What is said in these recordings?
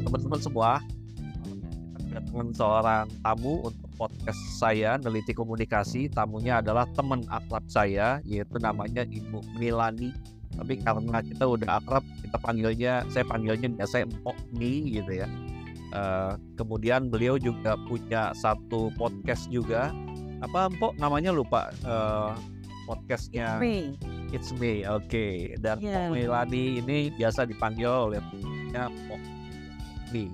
teman-teman semua, kita kedatangan seorang tamu untuk podcast saya Neliti Komunikasi. Tamunya adalah teman akrab saya, yaitu namanya Ibu Milani. Tapi karena kita udah akrab, kita panggilnya, saya panggilnya biasa Empok Mi gitu ya. Uh, kemudian beliau juga punya satu podcast juga. Apa Empok namanya lupa? Uh, podcastnya It's Me, oke. Okay. Dan yeah. Milani ini biasa dipanggil oleh namanya Pok Mi.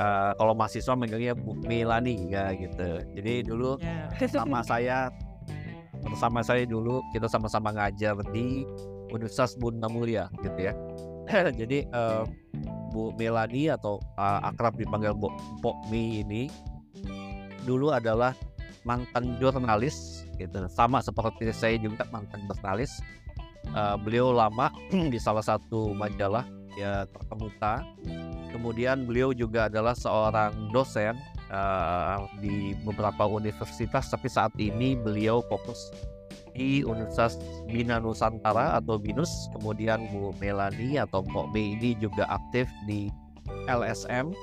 Uh, kalau mahasiswa manggilnya Bu Milani ya gitu. Jadi dulu yeah. sama saya bersama saya dulu kita sama-sama ngajar di Universitas Bunda Mulia gitu ya. Jadi uh, Bu Melani atau uh, akrab dipanggil Bu Pok Mi ini dulu adalah mantan jurnalis gitu sama seperti saya juga mantan jurnalis uh, beliau lama di salah satu majalah ya terkemuka kemudian beliau juga adalah seorang dosen uh, di beberapa universitas tapi saat ini beliau fokus di Universitas Bina Nusantara atau BINUS kemudian Bu Melani atau Mbok B ini juga aktif di LSM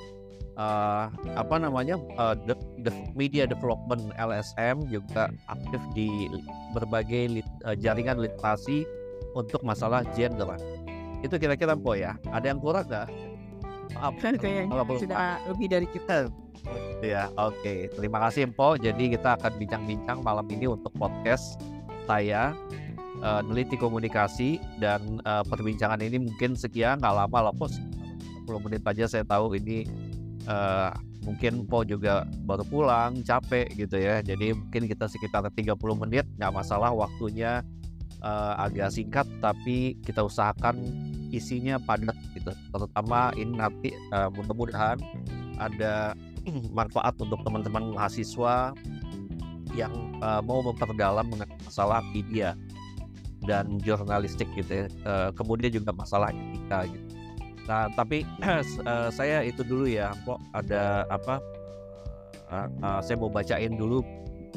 uh, apa namanya uh, the, the media development LSM juga aktif di berbagai lit, uh, jaringan literasi untuk masalah gender. Itu kira-kira po ya. Ada yang kurang nggak? Maaf. Kayaknya sudah lebih dari kita. Ya, oke. Okay. Terima kasih Po. Jadi kita akan bincang-bincang malam ini untuk podcast saya uh, neliti komunikasi dan uh, perbincangan ini mungkin sekian nggak lama lah pos 10 menit aja saya tahu ini uh, mungkin Po juga baru pulang capek gitu ya jadi mungkin kita sekitar 30 menit nggak masalah waktunya uh, agak singkat tapi kita usahakan isinya padat gitu terutama ini nanti uh, mudah-mudahan ada manfaat untuk teman-teman mahasiswa yang uh, mau memperdalam masalah media dan jurnalistik gitu ya. Uh, kemudian juga masalah etika gitu. Nah, tapi uh, saya itu dulu ya, kok ada apa? Uh, uh, saya mau bacain dulu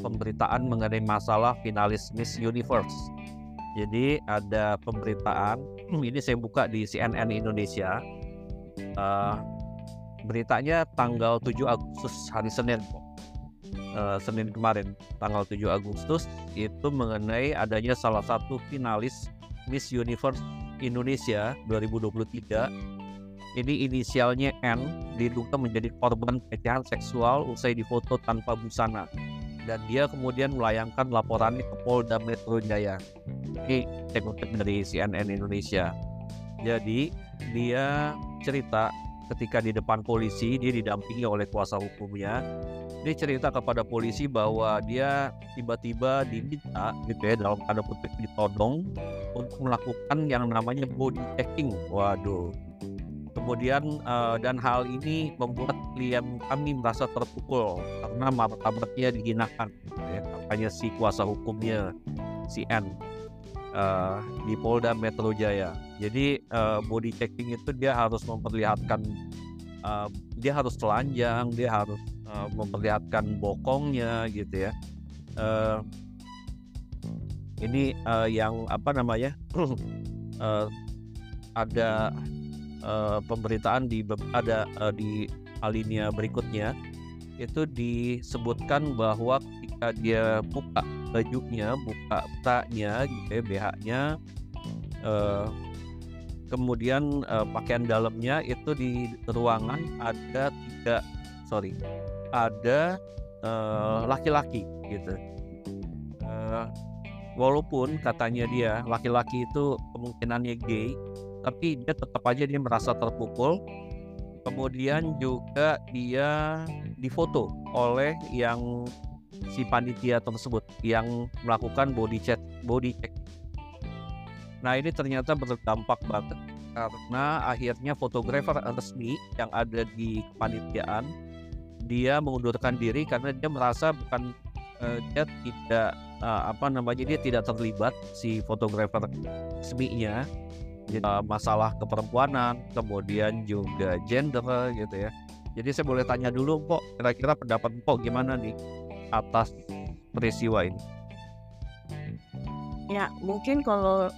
pemberitaan mengenai masalah finalis Miss Universe. Jadi ada pemberitaan, ini saya buka di CNN Indonesia. Uh, beritanya tanggal 7 Agustus hari Senin, uh, Senin kemarin, tanggal 7 Agustus itu mengenai adanya salah satu finalis Miss Universe Indonesia 2023 ini inisialnya N diduga menjadi korban pelecehan seksual usai difoto tanpa busana dan dia kemudian melayangkan laporannya ke Polda Metro Jaya. Saya kutip dari CNN Indonesia. Jadi dia cerita ketika di depan polisi dia didampingi oleh kuasa hukumnya dia cerita kepada polisi bahwa dia tiba-tiba diminta gitu ya dalam tanda kutip ditodong untuk melakukan yang namanya body checking. Waduh, Kemudian uh, dan hal ini membuat klien kami merasa terpukul karena martabatnya dihinakan. Ya, katanya si kuasa hukumnya si N uh, di Polda Metro Jaya. Jadi uh, body checking itu dia harus memperlihatkan uh, dia harus telanjang, dia harus uh, memperlihatkan bokongnya gitu ya. Uh, ini uh, yang apa namanya uh, ada uh, pemberitaan di ada uh, di alinea berikutnya itu disebutkan bahwa ketika dia buka bajunya, buka taknya, gitu ya, BH-nya, uh, kemudian uh, pakaian dalamnya itu di ruangan ada tiga, sorry, ada laki-laki uh, gitu. Uh, walaupun katanya dia laki-laki itu kemungkinannya gay, tapi dia tetap aja dia merasa terpukul. Kemudian juga dia difoto oleh yang si panitia tersebut yang melakukan body check body check. Nah ini ternyata berdampak banget karena akhirnya fotografer resmi yang ada di kepanitiaan dia mengundurkan diri karena dia merasa bukan uh, dia tidak uh, apa namanya dia tidak terlibat si fotografer resminya uh, masalah keperempuanan, kemudian juga gender gitu ya. Jadi saya boleh tanya dulu, Pok, kira-kira pendapat Pok gimana nih atas peristiwa ini? Ya, mungkin kalau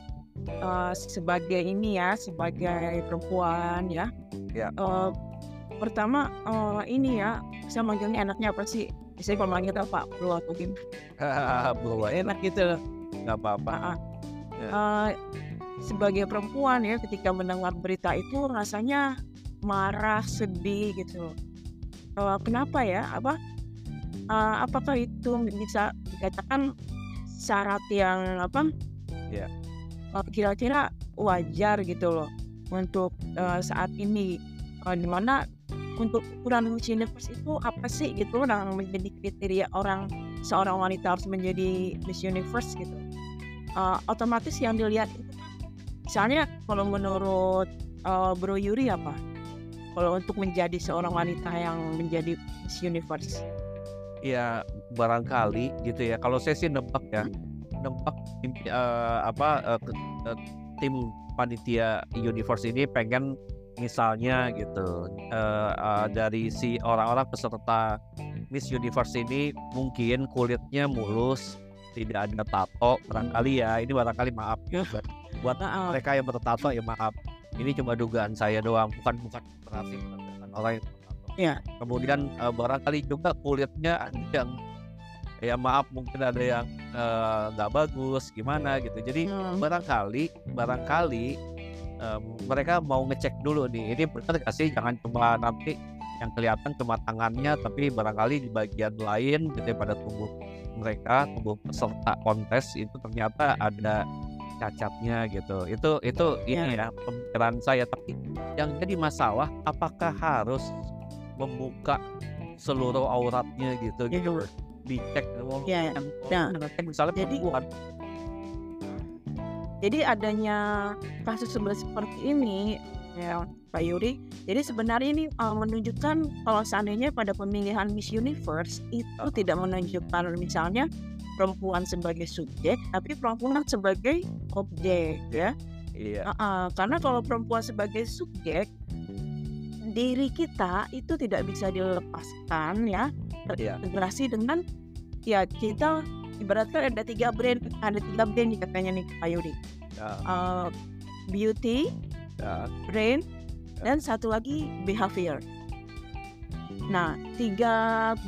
uh, sebagai ini ya, sebagai perempuan ya, ya. Uh, pertama uh, ini ya saya manggilnya enaknya apa sih? Biasanya kalau manggil apa? Bro atau gimana? Bro enak gitu. Loh nggak apa-apa. Uh, uh, sebagai perempuan ya ketika mendengar berita itu rasanya marah sedih gitu. Uh, kenapa ya? Apa? Uh, apakah itu bisa dikatakan syarat yang apa? Yeah. uh, kira-kira wajar gitu loh untuk uh, saat ini. Uh, di mana untuk ukuran Miss Universe itu apa sih gitu yang menjadi kriteria orang seorang wanita harus menjadi Miss Universe gitu. Uh, otomatis yang dilihat itu misalnya kalau menurut uh, Bro Yuri apa? Kalau untuk menjadi seorang wanita yang menjadi Miss Universe. Ya barangkali gitu ya. Kalau saya sih nebak ya. Nebak uh, apa uh, uh, tim panitia universe ini pengen misalnya gitu uh, uh, dari si orang-orang peserta Miss Universe ini mungkin kulitnya mulus tidak ada tato barangkali ya. Ini barangkali maaf. Ya buat mereka yang bertato ya maaf. Ini cuma dugaan saya doang bukan bukan berarti orang yang bertato ya. kemudian uh, barangkali juga kulitnya ada yang ya maaf mungkin ada yang nggak uh, bagus gimana gitu. Jadi hmm. barangkali barangkali um, mereka mau ngecek dulu nih ini benar gak sih? Jangan cuma nanti yang kelihatan cuma tangannya tapi barangkali di bagian lain gitu pada tubuh mereka tubuh peserta kontes itu ternyata ada cacatnya gitu itu itu yeah. ini ya pemikiran saya tapi yang jadi masalah apakah harus membuka seluruh auratnya gitu gitu dicek ya, ya. misalnya jadi perempuan jadi adanya kasus seperti ini ya Pak Yuri. Jadi sebenarnya ini uh, menunjukkan kalau seandainya pada pemilihan Miss Universe itu tidak menunjukkan misalnya perempuan sebagai subjek, tapi perempuan sebagai objek ya. Iya. Uh, uh, karena kalau perempuan sebagai subjek, diri kita itu tidak bisa dilepaskan ya terintegrasi iya. dengan ya kita ibaratkan ada tiga brand ada tiga brand nih katanya nih Pak Yudi ya. uh, beauty ya. brain ya. dan satu lagi behavior nah tiga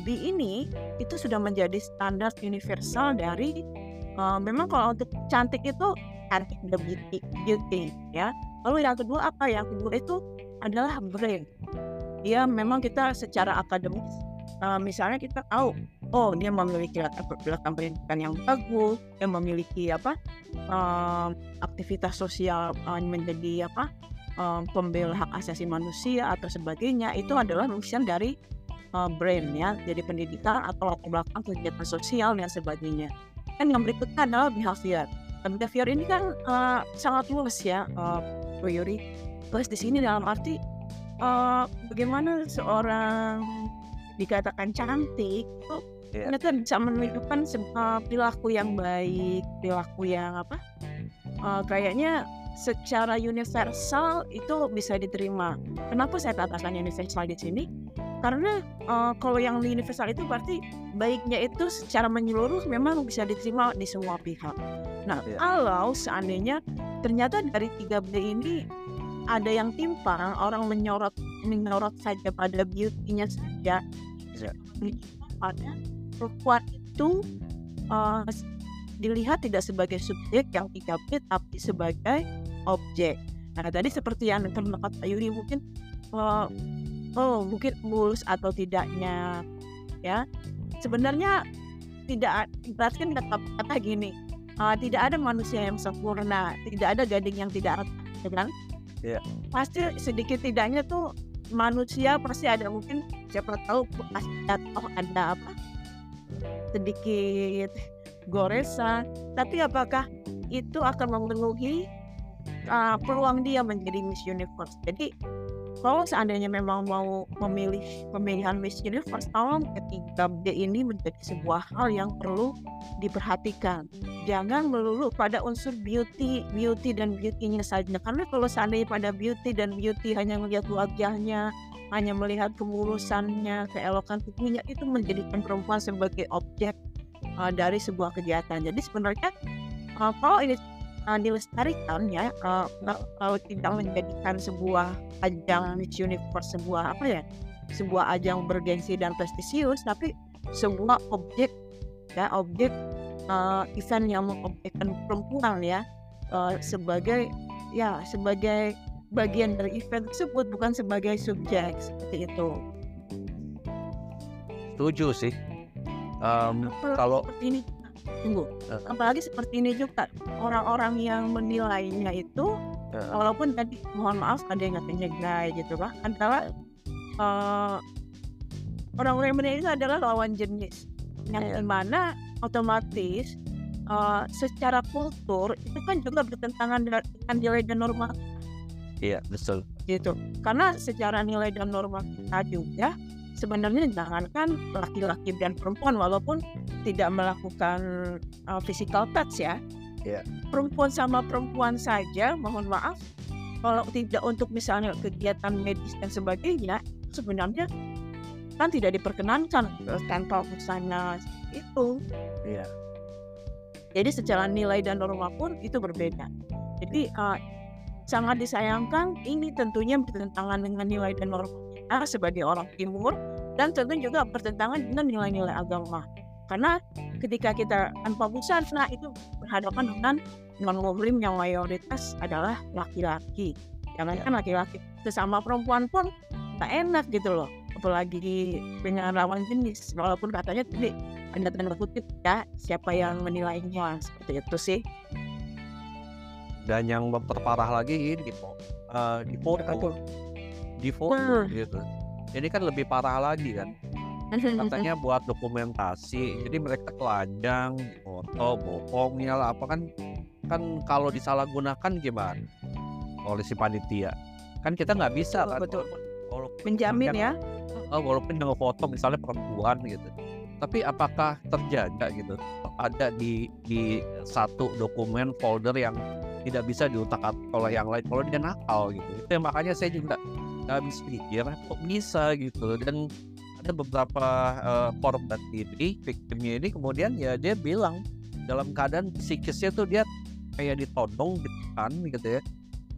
B ini itu sudah menjadi standar universal dari uh, memang kalau untuk cantik itu cantik the beauty, beauty ya. Lalu yang kedua apa? Yang kedua itu adalah brain ya memang kita secara akademis uh, misalnya kita tahu oh dia memiliki latar belakang pendidikan yang bagus, dia memiliki apa um, aktivitas sosial um, menjadi apa um, pembela hak asasi manusia atau sebagainya itu adalah urusan dari uh, brain ya, jadi pendidikan atau latar belakang kegiatan sosial dan sebagainya. Dan yang berikutnya adalah behavior. Dan behavior ini kan uh, sangat luas ya, uh, Yuri. Terus di sini dalam arti uh, bagaimana seorang dikatakan cantik itu yeah. ternyata bisa menunjukkan uh, perilaku yang baik perilaku yang apa uh, kayaknya secara universal itu bisa diterima kenapa saya katakan universal di sini karena uh, kalau yang universal itu berarti baiknya itu secara menyeluruh memang bisa diterima di semua pihak. Nah, yeah. kalau seandainya ternyata dari tiga b ini ada yang timpang, orang menyorot menyorot saja pada beauty-nya saja, yeah. pada perempuan itu uh, dilihat tidak sebagai subjek yang dikabit tapi sebagai objek. Nah tadi seperti yang terdekat Pak Yuri mungkin uh, oh mungkin mulus atau tidaknya ya sebenarnya tidak berarti kan kata, kata gini uh, tidak ada manusia yang sempurna tidak ada gading yang tidak ya kan yeah. pasti sedikit tidaknya tuh manusia pasti ada mungkin siapa tahu pasti oh ada apa sedikit goresan tapi apakah itu akan memenuhi uh, peluang dia menjadi Miss Universe. Jadi kalau seandainya memang mau memilih pemilihan Miss Universe tolong ketiga B ini menjadi sebuah hal yang perlu diperhatikan. Jangan melulu pada unsur beauty beauty dan beautynya saja. Karena kalau seandainya pada beauty dan beauty hanya melihat wajahnya hanya melihat kemulusannya, keelokan tubuhnya itu menjadikan perempuan sebagai objek uh, dari sebuah kegiatan. Jadi sebenarnya uh, kalau ini uh, dilestarikan ya, uh, kalau tidak menjadikan sebuah ajang Miss Universe sebuah apa ya sebuah ajang bergengsi dan prestisius, tapi sebuah objek ya objek uh, event yang mengobjekkan perempuan ya uh, sebagai ya sebagai bagian dari event tersebut bukan sebagai subjek seperti itu. Setuju sih. Um, kalau seperti ini tunggu. Uh, apalagi seperti ini juga orang-orang yang menilainya itu uh, walaupun tadi mohon maaf ada yang katanya gay gitu kan adalah uh, orang-orang yang menilai itu adalah lawan jenis. Yang yeah. mana otomatis uh, secara kultur itu kan juga bertentangan dengan nilai dan norma. Iya betul. Gitu. Karena secara nilai dan norma kita juga sebenarnya jangankan laki-laki dan perempuan walaupun tidak melakukan uh, physical touch ya. Yeah. Perempuan sama perempuan saja, mohon maaf, kalau tidak untuk misalnya kegiatan medis dan sebagainya, sebenarnya kan tidak diperkenankan tanpa busana itu. Iya. Jadi secara nilai dan norma pun itu berbeda. Jadi uh, sangat disayangkan ini tentunya bertentangan dengan nilai dan norma kita sebagai orang timur dan tentu juga bertentangan dengan nilai-nilai agama. Karena ketika kita tanpa busana itu berhadapan dengan non muslim yang mayoritas adalah laki-laki. Jangan kan laki-laki sesama perempuan pun tak enak gitu loh. Apalagi dengan lawan jenis. Walaupun katanya tadi ada tanda kutip ya siapa yang menilainya seperti itu sih. Dan yang memperparah lagi ini uh, di foto, di foto gitu ini kan lebih parah lagi kan. Katanya buat dokumentasi jadi mereka telanjang foto bohongnya lah apa kan kan kalau disalahgunakan gimana? Oleh si panitia. Kan kita nggak bisa kan betul. walaupun, menjamin ya. Oh, walaupun dengan foto misalnya perempuan gitu. Tapi apakah terjaga gitu? Ada di di satu dokumen folder yang tidak bisa diutak oleh yang lain kalau dia nakal gitu. Itu yang makanya saya juga nggak habis pikir kok bisa gitu dan ada beberapa uh, korban ini victimnya ini kemudian ya dia bilang dalam keadaan psikisnya tuh dia kayak ditodong kan gitu ya.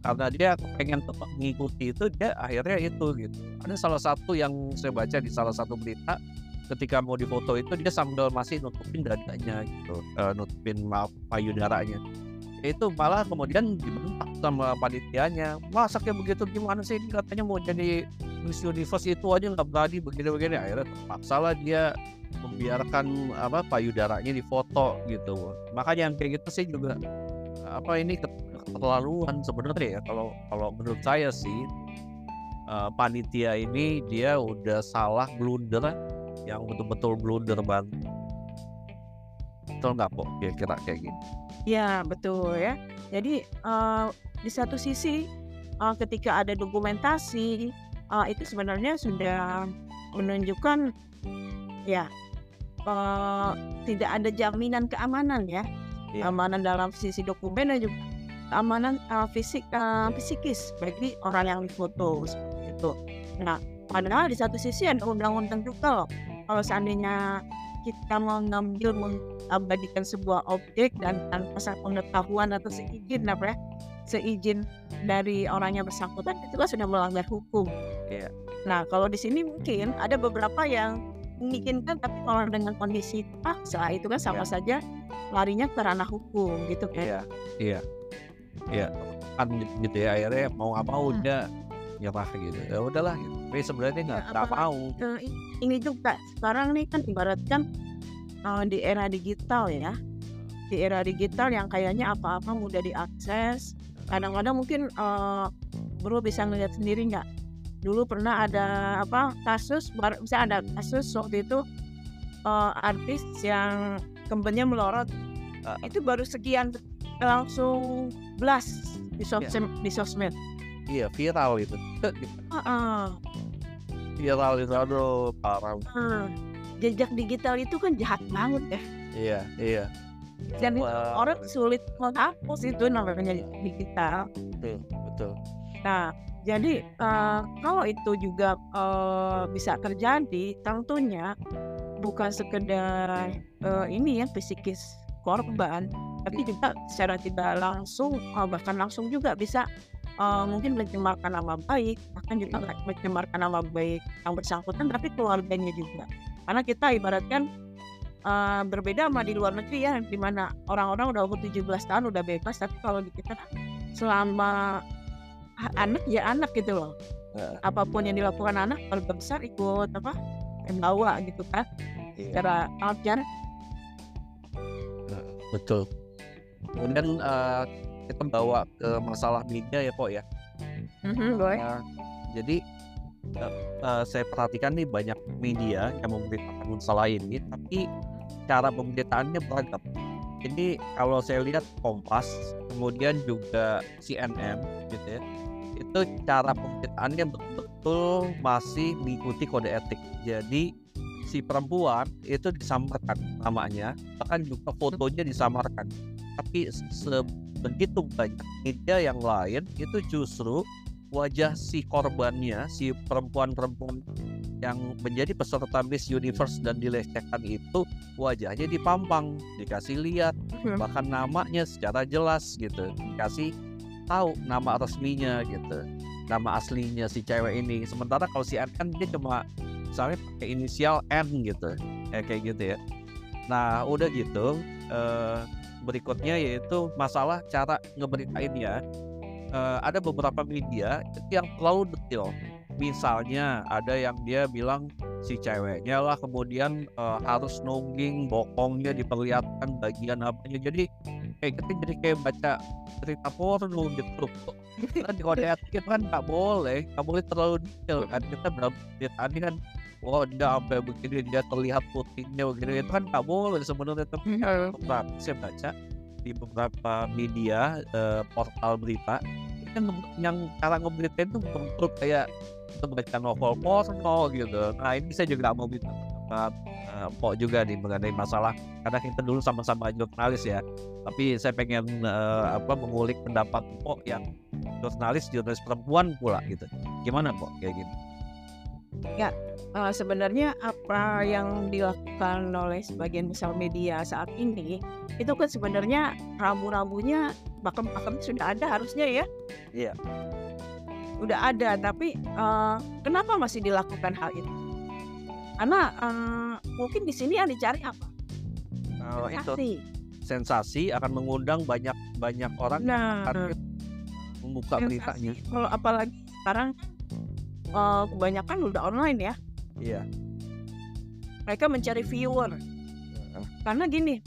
Karena dia pengen tetap mengikuti itu dia akhirnya itu gitu. Ada salah satu yang saya baca di salah satu berita ketika mau difoto itu dia sambil masih nutupin dadanya gitu uh, nutupin payudaranya itu malah kemudian dibentak sama panitianya. Masa kayak begitu gimana sih? Ini katanya mau jadi Miss Universe itu aja nggak berani begini-begini. Akhirnya terpaksa lah dia membiarkan apa payudaranya difoto gitu. Makanya yang kayak gitu sih juga apa ini keterlaluan sebenarnya ya. Kalau kalau menurut saya sih uh, panitia ini dia udah salah blunder yang betul-betul blunder banget. Betul nggak kok kira-kira kayak gini Ya, betul ya. Jadi uh, di satu sisi uh, ketika ada dokumentasi uh, itu sebenarnya sudah menunjukkan ya uh, tidak ada jaminan keamanan ya. ya. Keamanan dalam sisi dokumen dan juga keamanan uh, fisik uh, psikis bagi orang yang difoto seperti itu. Nah, padahal di satu sisi ada undang-undang juga loh. Kalau seandainya kita mengambil mengabadikan sebuah objek dan tanpa pengetahuan atau seizin apa ya seizin dari orang yang bersangkutan itu kan sudah melanggar hukum. Yeah. Nah kalau di sini mungkin ada beberapa yang menginginkan tapi kalau dengan kondisi paksa itu kan sama yeah. saja larinya ke ranah hukum gitu kan? Iya, iya, iya. Kan gitu ya akhirnya mau apa mau hmm. udah nyerah gitu ya udahlah gitu. tapi sebenarnya nggak ya, mau uh, ini juga sekarang nih kan ibaratkan uh, di era digital ya di era digital yang kayaknya apa-apa mudah diakses kadang-kadang mungkin uh, bro bisa ngeliat sendiri nggak dulu pernah ada apa kasus baru bisa ada kasus waktu itu uh, artis yang kembennya melorot uh. itu baru sekian langsung blast di iya. sosmed yeah. di sosmed iya viral itu. Uh -uh. viral itu aduh parah. Uh, jejak digital itu kan jahat banget ya. Iya iya. Dan itu orang sulit menghapus itu namanya digital. Betul betul. Nah jadi uh, kalau itu juga uh, bisa terjadi tentunya bukan sekedar uh, ini ya psikis korban tapi juga secara tidak langsung uh, bahkan langsung juga bisa uh, mungkin mencemarkan nama baik, bahkan juga mencemarkan nama baik yang bersangkutan, tapi keluarganya juga. Karena kita ibaratkan uh, berbeda sama di luar negeri ya, di mana orang-orang udah umur 17 tahun udah bebas, tapi kalau di kita selama anak ya anak gitu loh. Apa pun yang dilakukan anak, kalau besar ikut apa, bawa gitu kan, yeah. secara ajar. Betul. Kemudian uh, kita bawa ke masalah media ya kok ya. Mm-hmm, Uh, jadi uh, uh, saya perhatikan nih banyak media yang memberitakan masalah ini, tapi cara pemberitaannya beragam. Jadi kalau saya lihat Kompas, kemudian juga CNN gitu ya, itu cara pemberitaannya betul-betul masih mengikuti kode etik. Jadi si perempuan itu disamarkan namanya, bahkan juga fotonya disamarkan. Tapi sebegitu banyak media yang lain itu justru wajah si korbannya, si perempuan-perempuan yang menjadi peserta Miss Universe dan dilecehkan itu wajahnya dipampang, dikasih lihat, hmm. bahkan namanya secara jelas gitu, dikasih tahu nama resminya gitu, nama aslinya si cewek ini. Sementara kalau si N kan dia cuma misalnya pakai inisial N gitu, ya, kayak gitu ya. Nah udah gitu, eh, berikutnya yaitu masalah cara ngeberitainnya uh, ada beberapa media yang terlalu detail. Misalnya ada yang dia bilang si ceweknya lah kemudian uh, harus nungging bokongnya diperlihatkan bagian apanya. Jadi kayak kita jadi kayak baca cerita porno gitu. Di kode etik kan nggak boleh nggak boleh terlalu detail kan. Kita berapa tadi kan wah dia sampai begini dia terlihat putihnya begini. Itu kan nggak boleh sebenarnya tapi hmm. saya baca di beberapa media uh, portal berita kan yang cara ngeberitain itu betul kayak kita baca novel porno gitu. Nah ini saya juga mau minta pendapat uh, Pok juga nih mengenai masalah karena kita dulu sama-sama jurnalis ya. Tapi saya pengen uh, apa mengulik pendapat Pok yang jurnalis jurnalis perempuan pula gitu. Gimana Pok kayak gitu ya uh, sebenarnya apa yang dilakukan oleh sebagian besar media saat ini itu kan sebenarnya rambu-rambunya pakem-pakem sudah ada harusnya ya. Iya. Udah ada tapi uh, kenapa masih dilakukan hal itu? Karena uh, mungkin di sini yang dicari apa? Oh, sensasi. itu sensasi akan mengundang banyak banyak orang nah, akan membuka beritanya. Kalau apalagi sekarang uh, kebanyakan udah online ya. Iya. Mereka mencari viewer. Karena gini,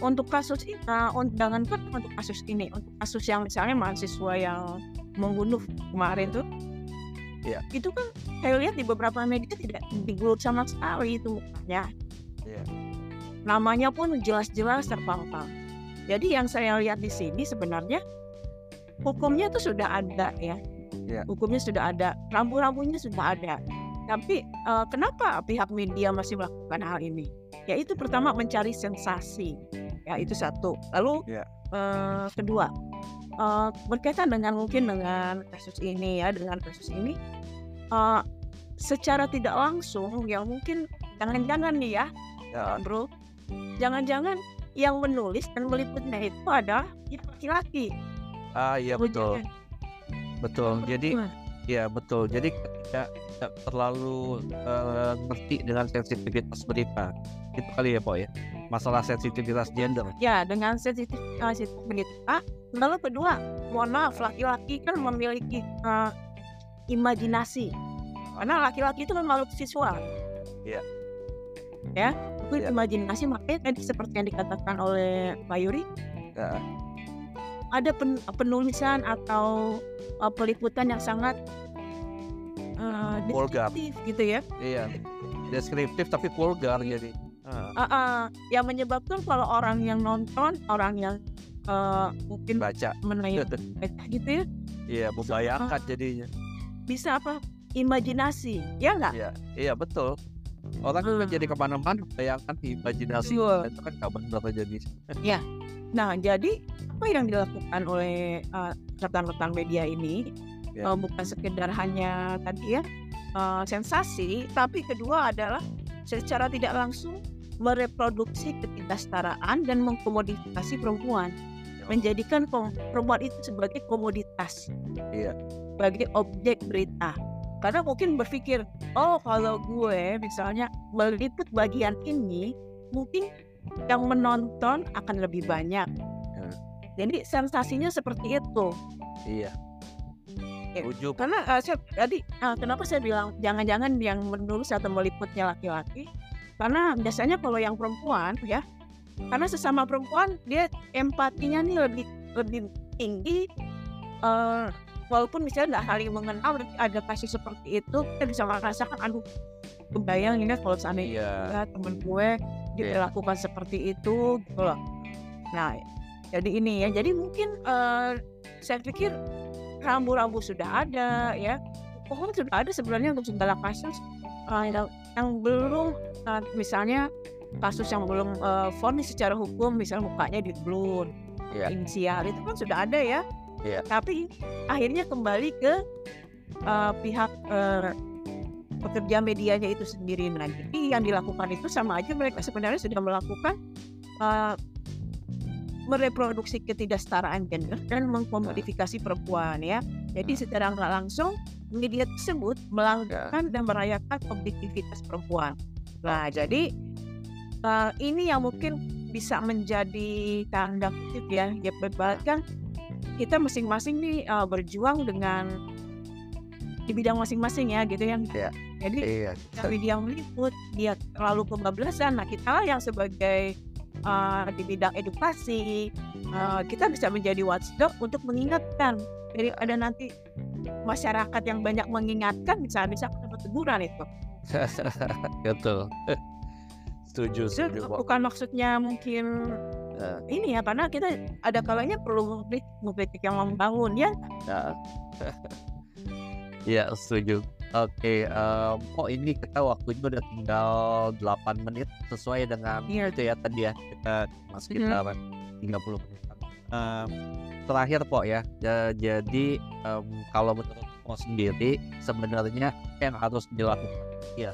untuk kasus ini, uh, jangankan untuk kasus ini, untuk kasus yang misalnya mahasiswa yang membunuh kemarin tuh, iya. itu kan saya lihat di beberapa media tidak digulut sama sekali itu mukanya. Iya. Namanya pun jelas-jelas terpampang. Jadi yang saya lihat di sini sebenarnya hukumnya tuh sudah ada ya. Iya. Hukumnya sudah ada, rambu-rambunya sudah ada. Tapi uh, kenapa pihak media masih melakukan hal ini? Yaitu pertama mencari sensasi, ya itu satu. Lalu yeah. uh, kedua uh, berkaitan dengan mungkin dengan kasus ini ya, dengan kasus ini uh, secara tidak langsung yang mungkin jangan-jangan nih ya, yeah. bro, jangan-jangan yang menulis dan meliputnya itu adalah laki-laki. Ah iya betul, betul. Jadi ya betul. Jadi tidak tidak terlalu uh, ngerti dengan sensitivitas berita itu kali ya Pak ya masalah sensitivitas gender ya dengan sensitivitas berita lalu kedua mohon maaf laki-laki kan memiliki uh, imajinasi karena laki-laki itu memang makhluk visual ya ya itu ya. imajinasi makanya tadi seperti yang dikatakan oleh Pak Yuri ya. Ada pen penulisan atau uh, peliputan yang sangat uh, vulgar. gitu ya. Iya. Deskriptif tapi vulgar jadi. Uh. Uh, uh, yang menyebabkan kalau orang yang nonton orang yang uh, mungkin baca. menanya gitu ya iya membayangkan uh, jadinya. Bisa apa? Imajinasi ya nggak? Iya iya betul. Orang uh. kan jadi ke mana-mana bayangkan imajinasi itu kan nggak benar jadi ya nah jadi apa yang dilakukan oleh uh, rekan-rekan media ini yeah. uh, bukan sekedar hanya tadi ya uh, sensasi, tapi kedua adalah secara tidak langsung mereproduksi ketidaksetaraan dan mengkomodifikasi perempuan. menjadikan perempuan itu sebagai komoditas, iya. sebagai objek berita. Karena mungkin berpikir, oh kalau gue misalnya meliput bagian ini, mungkin yang menonton akan lebih banyak. Ya. Jadi sensasinya seperti itu. Iya. Setuju. Karena uh, saya tadi uh, kenapa saya bilang jangan-jangan yang menulis atau meliputnya laki-laki? Karena biasanya kalau yang perempuan ya karena sesama perempuan dia empatinya nih lebih lebih tinggi uh, walaupun misalnya nggak saling mengenal ada kasus seperti itu kita bisa merasakan aduh kebayang ini kalau seandainya yeah. ya, temen gue dilakukan yeah. seperti itu gitu loh nah jadi ini ya jadi mungkin uh, saya pikir rambu-rambu sudah ada ya pokoknya sudah ada sebenarnya untuk segala kasus uh, yang, yang belum uh, misalnya kasus yang belum uh, vonis secara hukum misalnya mukanya di blur yeah. inisial itu kan sudah ada ya yeah. tapi akhirnya kembali ke uh, pihak uh, pekerja medianya itu sendiri nah jadi yang dilakukan itu sama aja mereka sebenarnya sudah melakukan uh, mereproduksi ketidaksetaraan gender dan mengkomodifikasi perempuan ya. Jadi secara nggak langsung media tersebut melanggar dan merayakan objektivitas perempuan. Nah jadi uh, ini yang mungkin bisa menjadi tanda kutip ya. Ya kan kita masing-masing nih uh, berjuang dengan di bidang masing-masing ya gitu yang yeah. jadi yeah. dari dia meliput dia terlalu kebablasan. Nah kita yang sebagai uh, di bidang edukasi uh, kita bisa menjadi watchdog untuk mengingatkan jadi ada nanti masyarakat yang banyak mengingatkan bisa bisa dapat teguran itu. Betul. Setuju, setuju bukan maksudnya mungkin uh, ini ya karena kita ada kalanya perlu mengkritik yang membangun ya. Ya, ya setuju Oke, um, oh ini kita waktunya udah tinggal 8 menit sesuai dengan yeah. itu ya tadi ya kita masih kita mm. 30 menit. Um, terakhir po ya, jadi um, kalau menurut Po sendiri sebenarnya yang harus dilakukan ya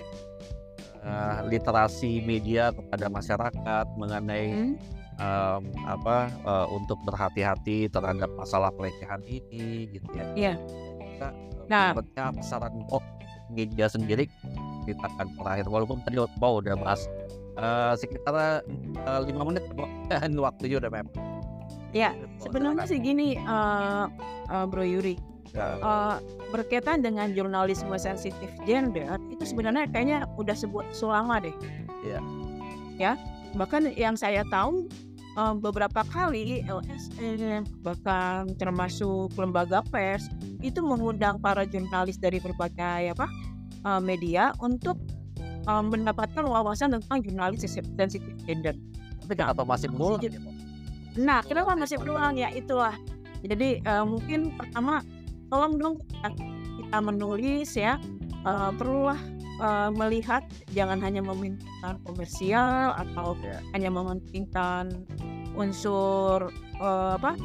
uh, literasi media kepada masyarakat mengenai hmm. um, apa uh, untuk berhati-hati terhadap masalah pelecehan ini gitu ya. Iya. Kita, nah, saran oh media sendiri kita akan terakhir walaupun tadi Bo udah bahas uh, sekitar lima uh, menit dan waktunya udah mepet. Ya, sebenarnya sih gini uh, uh, Bro Yuri uh, berkaitan dengan jurnalisme sensitif gender itu sebenarnya kayaknya udah sebuah sulama deh. Iya. Ya, bahkan yang saya tahu uh, beberapa kali LSM bahkan termasuk lembaga pers itu mengundang para jurnalis dari berbagai apa uh, media untuk uh, mendapatkan wawasan tentang jurnalis sensitif gender. Tapi kenapa masih berulang? Nah, kenapa masih berulang ya itulah. Jadi uh, mungkin pertama tolong dong kita menulis ya uh, perlulah uh, melihat jangan hanya meminta komersial atau ya. hanya mementingkan unsur uh, apa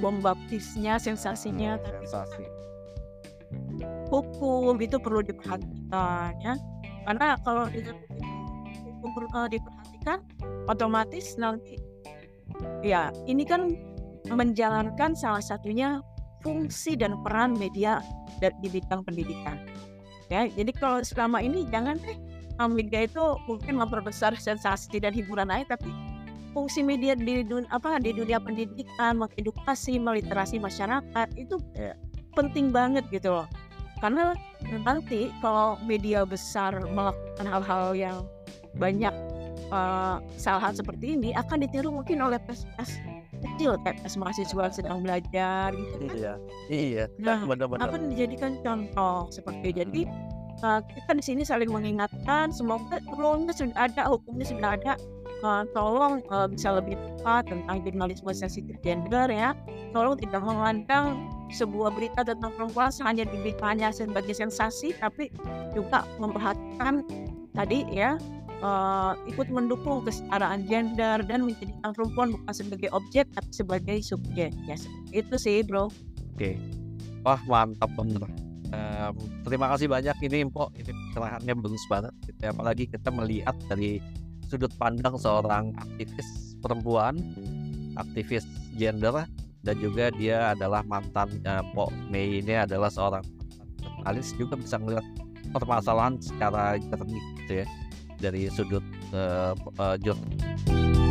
bom baptisnya sensasinya hmm, sensasi hukum itu perlu diperhatikan ya karena kalau hukum perlu diperhatikan otomatis nanti ya ini kan menjalankan salah satunya fungsi dan peran media di bidang pendidikan. Ya, jadi kalau selama ini jangan deh media itu mungkin memperbesar sensasi dan hiburan aja, tapi fungsi media di dunia apa di dunia pendidikan, mengedukasi, meliterasi masyarakat itu ya, penting banget gitu loh. Karena nanti kalau media besar melakukan hal-hal yang banyak uh, kesalahan seperti ini akan ditiru mungkin oleh pers-pers kecil kayak pas mahasiswa sedang belajar gitu kan. Iya, iya. Nah, benar-benar. Apa dijadikan contoh seperti jadi uh, kita di sini saling mengingatkan semoga rule sudah ada, hukumnya sudah ada. Uh, tolong uh, bisa lebih tepat tentang jurnalisme sensitif gender ya. Tolong tidak memandang sebuah berita tentang perempuan hanya diberitanya sebagai sensasi, tapi juga memperhatikan tadi ya uh, ikut mendukung kesetaraan gender dan menjadikan perempuan bukan sebagai objek tapi sebagai subjek. Ya itu sih bro. Oke. Okay. wah mantap bener um, terima kasih banyak ini Impo ini pencerahannya bagus banget gitu. apalagi kita melihat dari sudut pandang seorang aktivis perempuan aktivis transgender dan juga dia adalah mantan uh, Pok Mei ini adalah seorang jurnalis juga bisa melihat permasalahan secara jernih gitu ya dari sudut uh, uh, jurnal.